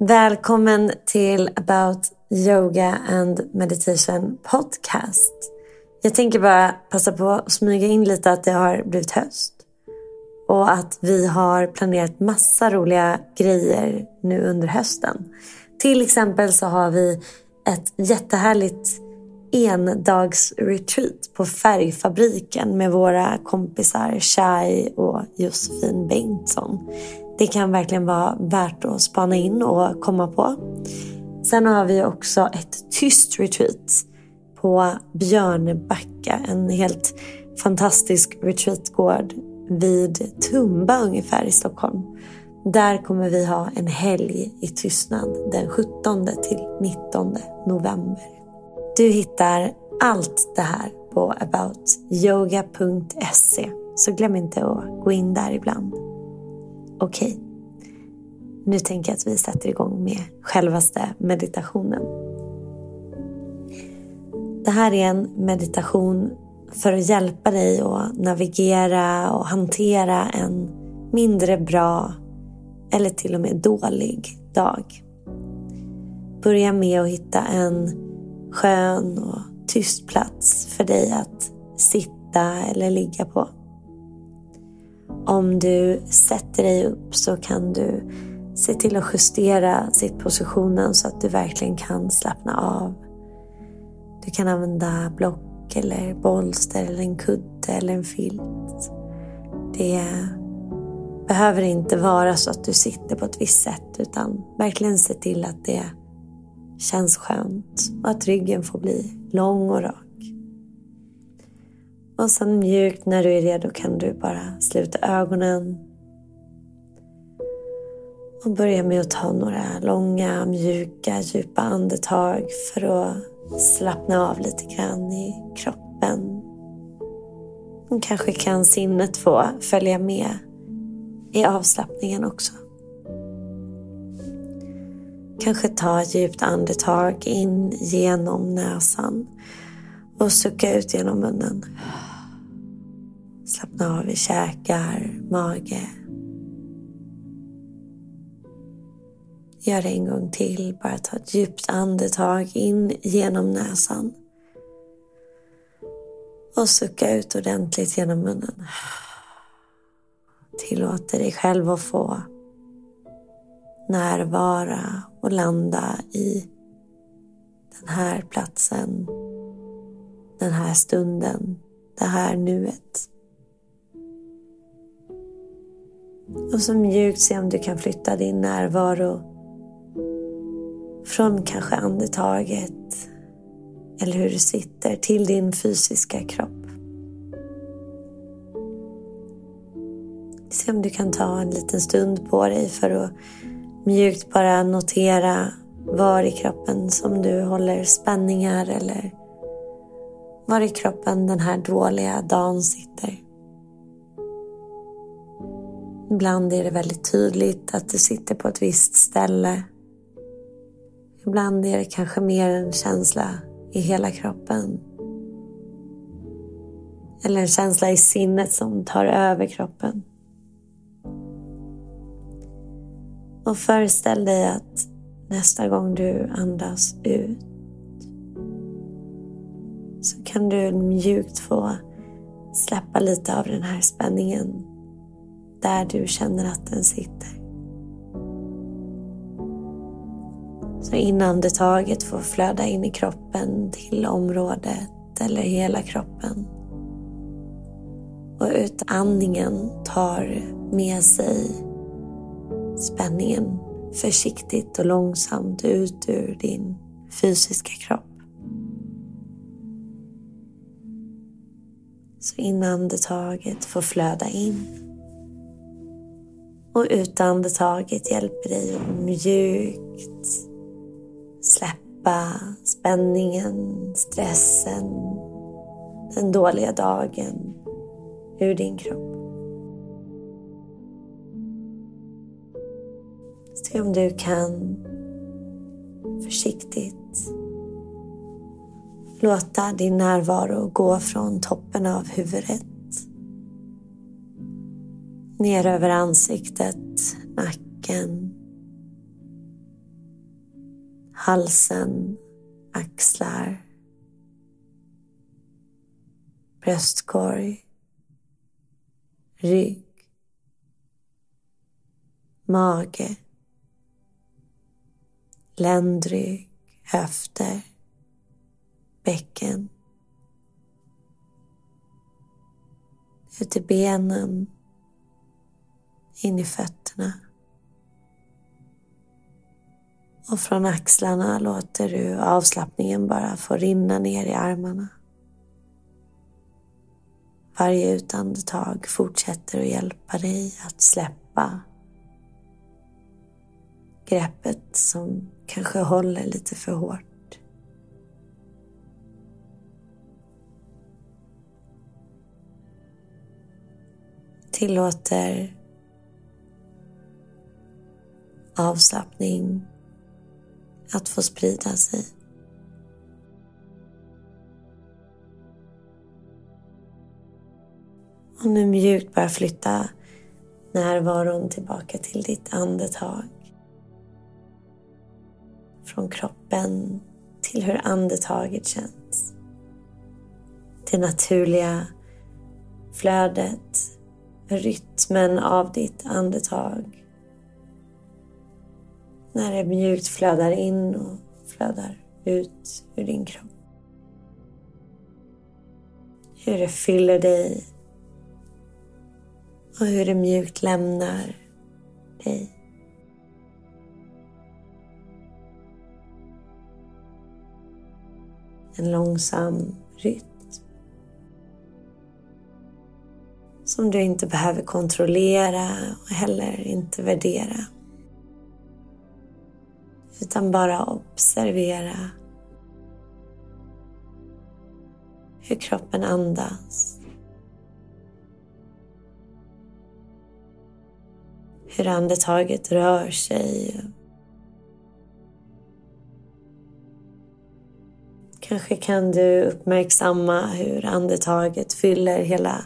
Välkommen till About Yoga and Meditation Podcast. Jag tänker bara passa på att smyga in lite att det har blivit höst. Och att vi har planerat massa roliga grejer nu under hösten. Till exempel så har vi ett jättehärligt endagsretreat på Färgfabriken med våra kompisar Shai och Josefin Bengtsson. Det kan verkligen vara värt att spana in och komma på. Sen har vi också ett tyst retreat på Björnebacka. En helt fantastisk retreatgård vid Tumba ungefär i Stockholm. Där kommer vi ha en helg i tystnad den 17 till 19 november. Du hittar allt det här på aboutyoga.se så glöm inte att gå in där ibland. Okej, okay. nu tänker jag att vi sätter igång med självaste meditationen. Det här är en meditation för att hjälpa dig att navigera och hantera en mindre bra eller till och med dålig dag. Börja med att hitta en skön och tyst plats för dig att sitta eller ligga på. Om du sätter dig upp så kan du se till att justera sittpositionen så att du verkligen kan slappna av. Du kan använda block eller bolster eller en kudde eller en filt. Det behöver inte vara så att du sitter på ett visst sätt utan verkligen se till att det känns skönt och att ryggen får bli lång och rak. Och sen mjukt när du är redo kan du bara sluta ögonen och börja med att ta några långa, mjuka, djupa andetag för att slappna av lite grann i kroppen. Och kanske kan sinnet få följa med i avslappningen också. Kanske ta ett djupt andetag in genom näsan och sucka ut genom munnen. Slappna av i käkar, mage. Gör det en gång till. Bara ta ett djupt andetag in genom näsan. Och sucka ut ordentligt genom munnen. Tillåter dig själv att få närvara och landa i den här platsen, den här stunden, det här nuet. Och så mjukt se om du kan flytta din närvaro från kanske andetaget eller hur du sitter till din fysiska kropp. Se om du kan ta en liten stund på dig för att mjukt bara notera var i kroppen som du håller spänningar eller var i kroppen den här dåliga dagen sitter. Ibland är det väldigt tydligt att du sitter på ett visst ställe. Ibland är det kanske mer en känsla i hela kroppen. Eller en känsla i sinnet som tar över kroppen. Och föreställ dig att nästa gång du andas ut så kan du mjukt få släppa lite av den här spänningen där du känner att den sitter. Så inandetaget får flöda in i kroppen till området eller hela kroppen. Och utandningen tar med sig spänningen försiktigt och långsamt ut ur din fysiska kropp. Så inandetaget får flöda in. Och utandetaget hjälper dig att mjukt släppa spänningen, stressen, den dåliga dagen ur din kropp. Se om du kan försiktigt låta din närvaro gå från toppen av huvudet ner över ansiktet, nacken, halsen, axlar, bröstkorg, rygg, mage, ländrygg, höfter, bäcken. Ut i benen, in i fötterna. Och från axlarna låter du avslappningen bara få rinna ner i armarna. Varje utandetag fortsätter att hjälpa dig att släppa greppet som kanske håller lite för hårt. Tillåter avslappning att få sprida sig. Och nu mjukt bara flytta närvaron tillbaka till ditt andetag. Från kroppen till hur andetaget känns. Det naturliga flödet, rytmen av ditt andetag. När det mjukt flödar in och flödar ut ur din kropp. Hur det fyller dig och hur det mjukt lämnar dig. En långsam rytm som du inte behöver kontrollera och heller inte värdera. Utan bara observera hur kroppen andas. hur andetaget rör sig. Kanske kan du uppmärksamma hur andetaget fyller hela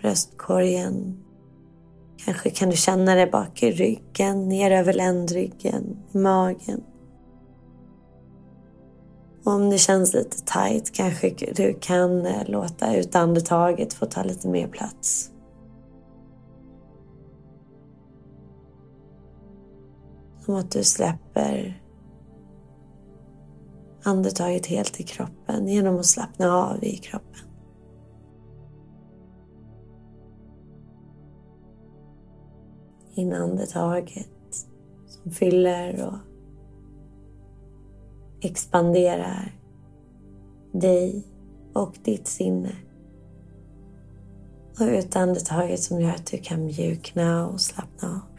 bröstkorgen. Kanske kan du känna det bak i ryggen, ner över ländryggen, i magen. Och om det känns lite tight kanske du kan eh, låta utandetaget få ta lite mer plats. Som att du släpper andetaget helt i kroppen genom att slappna av i kroppen. In andetaget som fyller och expanderar dig och ditt sinne. Och ut andetaget som gör att du kan mjukna och slappna av.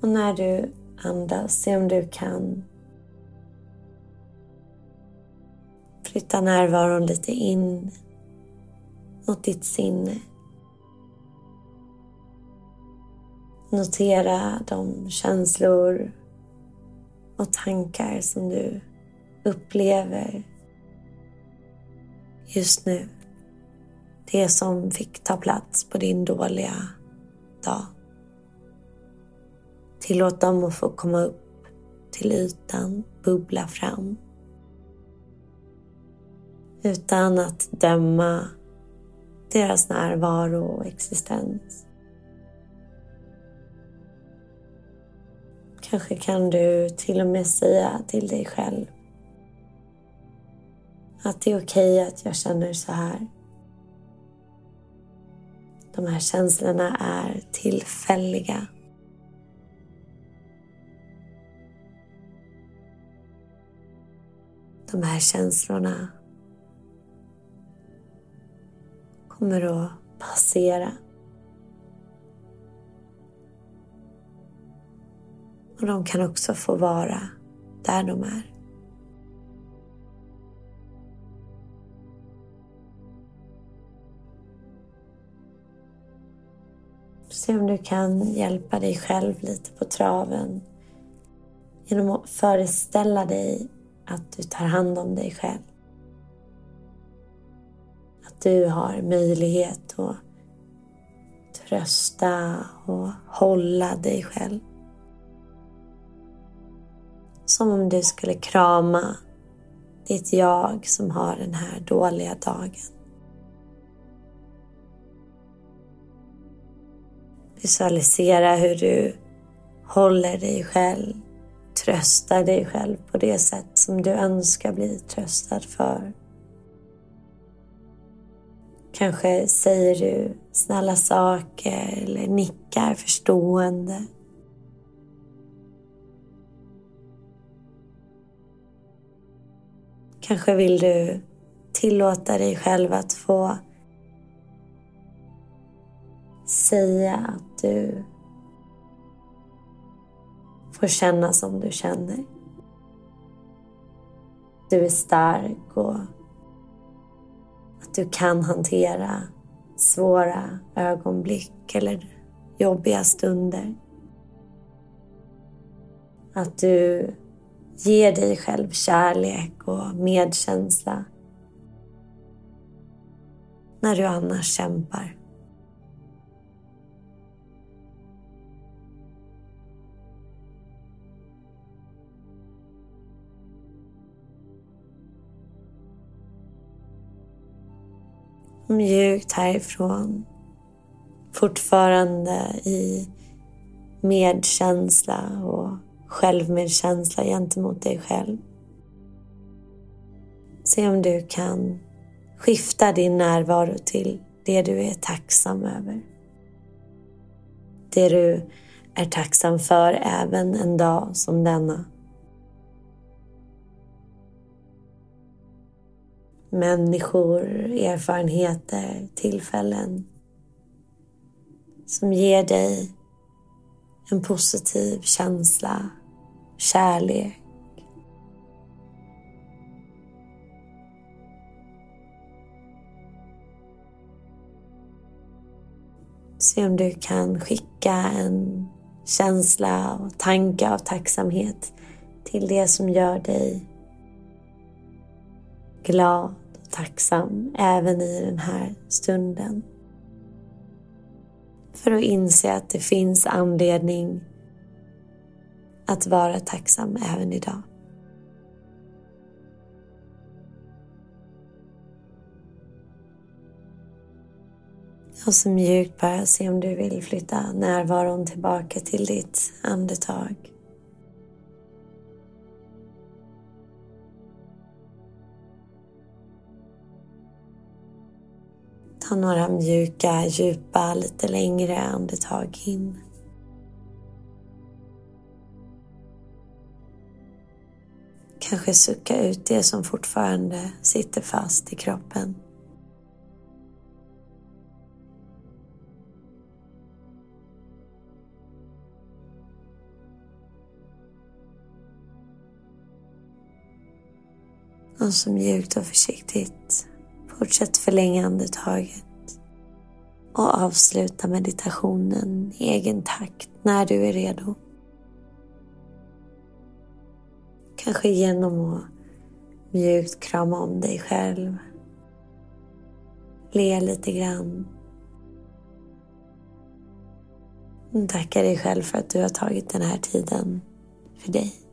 Och när du andas, se om du kan flytta närvaron lite in mot ditt sinne. Notera de känslor och tankar som du upplever just nu. Det som fick ta plats på din dåliga dag. Tillåt dem att få komma upp till ytan, bubbla fram. Utan att döma deras närvaro och existens. Kanske kan du till och med säga till dig själv att det är okej okay att jag känner så här. De här känslorna är tillfälliga. de här känslorna kommer att passera. Och de kan också få vara där de är. Se om du kan hjälpa dig själv lite på traven genom att föreställa dig att du tar hand om dig själv. Att du har möjlighet att trösta och hålla dig själv. Som om du skulle krama ditt jag som har den här dåliga dagen. Visualisera hur du håller dig själv, tröstar dig själv på det sätt som du önskar bli tröstad för. Kanske säger du snälla saker eller nickar förstående. Kanske vill du tillåta dig själv att få säga att du får känna som du känner. Du är stark och du kan hantera svåra ögonblick eller jobbiga stunder. Att du ger dig själv kärlek och medkänsla när du annars kämpar. Mjukt härifrån. Fortfarande i medkänsla och självmedkänsla gentemot dig själv. Se om du kan skifta din närvaro till det du är tacksam över. Det du är tacksam för även en dag som denna. Människor, erfarenheter, tillfällen som ger dig en positiv känsla, kärlek. Se om du kan skicka en känsla och tanke av tacksamhet till det som gör dig glad och tacksam även i den här stunden. För att inse att det finns anledning att vara tacksam även idag. Och så mjukt bara se om du vill flytta närvaron tillbaka till ditt andetag. Ta några mjuka, djupa, lite längre andetag in. Kanske sucka ut det som fortfarande sitter fast i kroppen. Och så mjukt och försiktigt Fortsätt förlänga andetaget och avsluta meditationen i egen takt när du är redo. Kanske genom att mjukt krama om dig själv. Le lite grann. Tacka dig själv för att du har tagit den här tiden för dig.